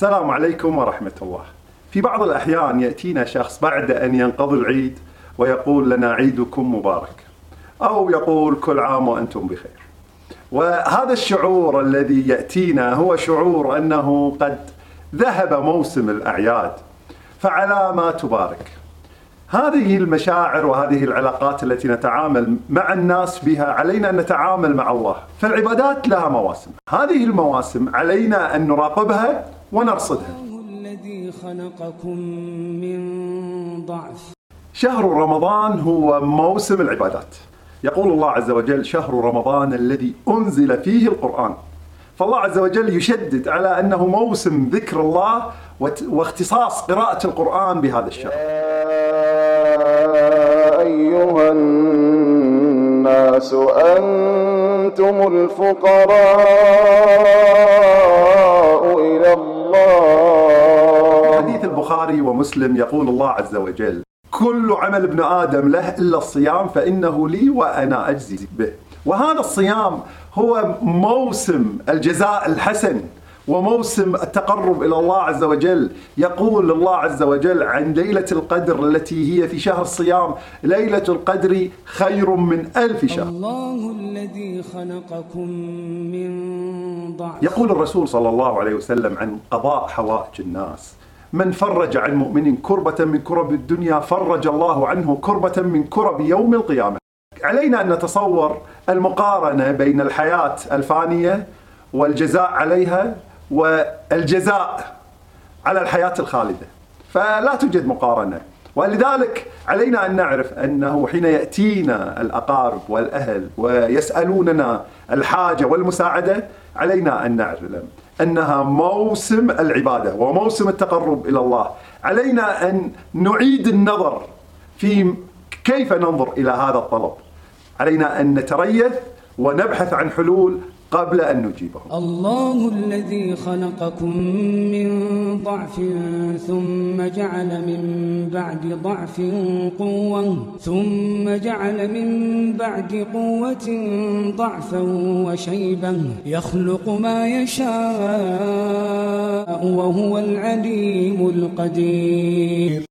السلام عليكم ورحمة الله. في بعض الأحيان يأتينا شخص بعد أن ينقضي العيد ويقول لنا عيدكم مبارك. أو يقول كل عام وأنتم بخير. وهذا الشعور الذي يأتينا هو شعور أنه قد ذهب موسم الأعياد. فعلى ما تبارك. هذه المشاعر وهذه العلاقات التي نتعامل مع الناس بها علينا أن نتعامل مع الله، فالعبادات لها مواسم، هذه المواسم علينا أن نراقبها ونرصدها. الذي خلقكم من ضعف شهر رمضان هو موسم العبادات. يقول الله عز وجل: شهر رمضان الذي أنزل فيه القرآن. فالله عز وجل يشدد على أنه موسم ذكر الله واختصاص قراءة القرآن بهذا الشهر. أيها الناس أنتم الفقراء البخاري ومسلم يقول الله عز وجل كل عمل ابن آدم له إلا الصيام فإنه لي وأنا أجزي به. وهذا الصيام هو موسم الجزاء الحسن وموسم التقرب إلى الله عز وجل. يقول الله عز وجل عن ليلة القدر التي هي في شهر الصيام ليلة القدر خير من ألف شهر. الله الذي خلقكم من ضعف. يقول الرسول صلى الله عليه وسلم عن قضاء حوائج الناس. من فرج عن مؤمن كربة من كرب الدنيا فرج الله عنه كربة من كرب يوم القيامة. علينا أن نتصور المقارنة بين الحياة الفانية والجزاء عليها والجزاء على الحياة الخالدة. فلا توجد مقارنة. ولذلك علينا أن نعرف أنه حين يأتينا الأقارب والأهل ويسألوننا الحاجة والمساعدة علينا أن نعلم. أنها موسم العبادة وموسم التقرب إلى الله. علينا أن نعيد النظر في كيف ننظر إلى هذا الطلب. علينا أن نتريث ونبحث عن حلول قبل أن نجيبهم. الله الذي خلقكم من ضعف ثم جعل من بعد ضعف قوة ثم جعل من بعد قوة ضعفا وشيبا يخلق ما يشاء وهو العليم القدير.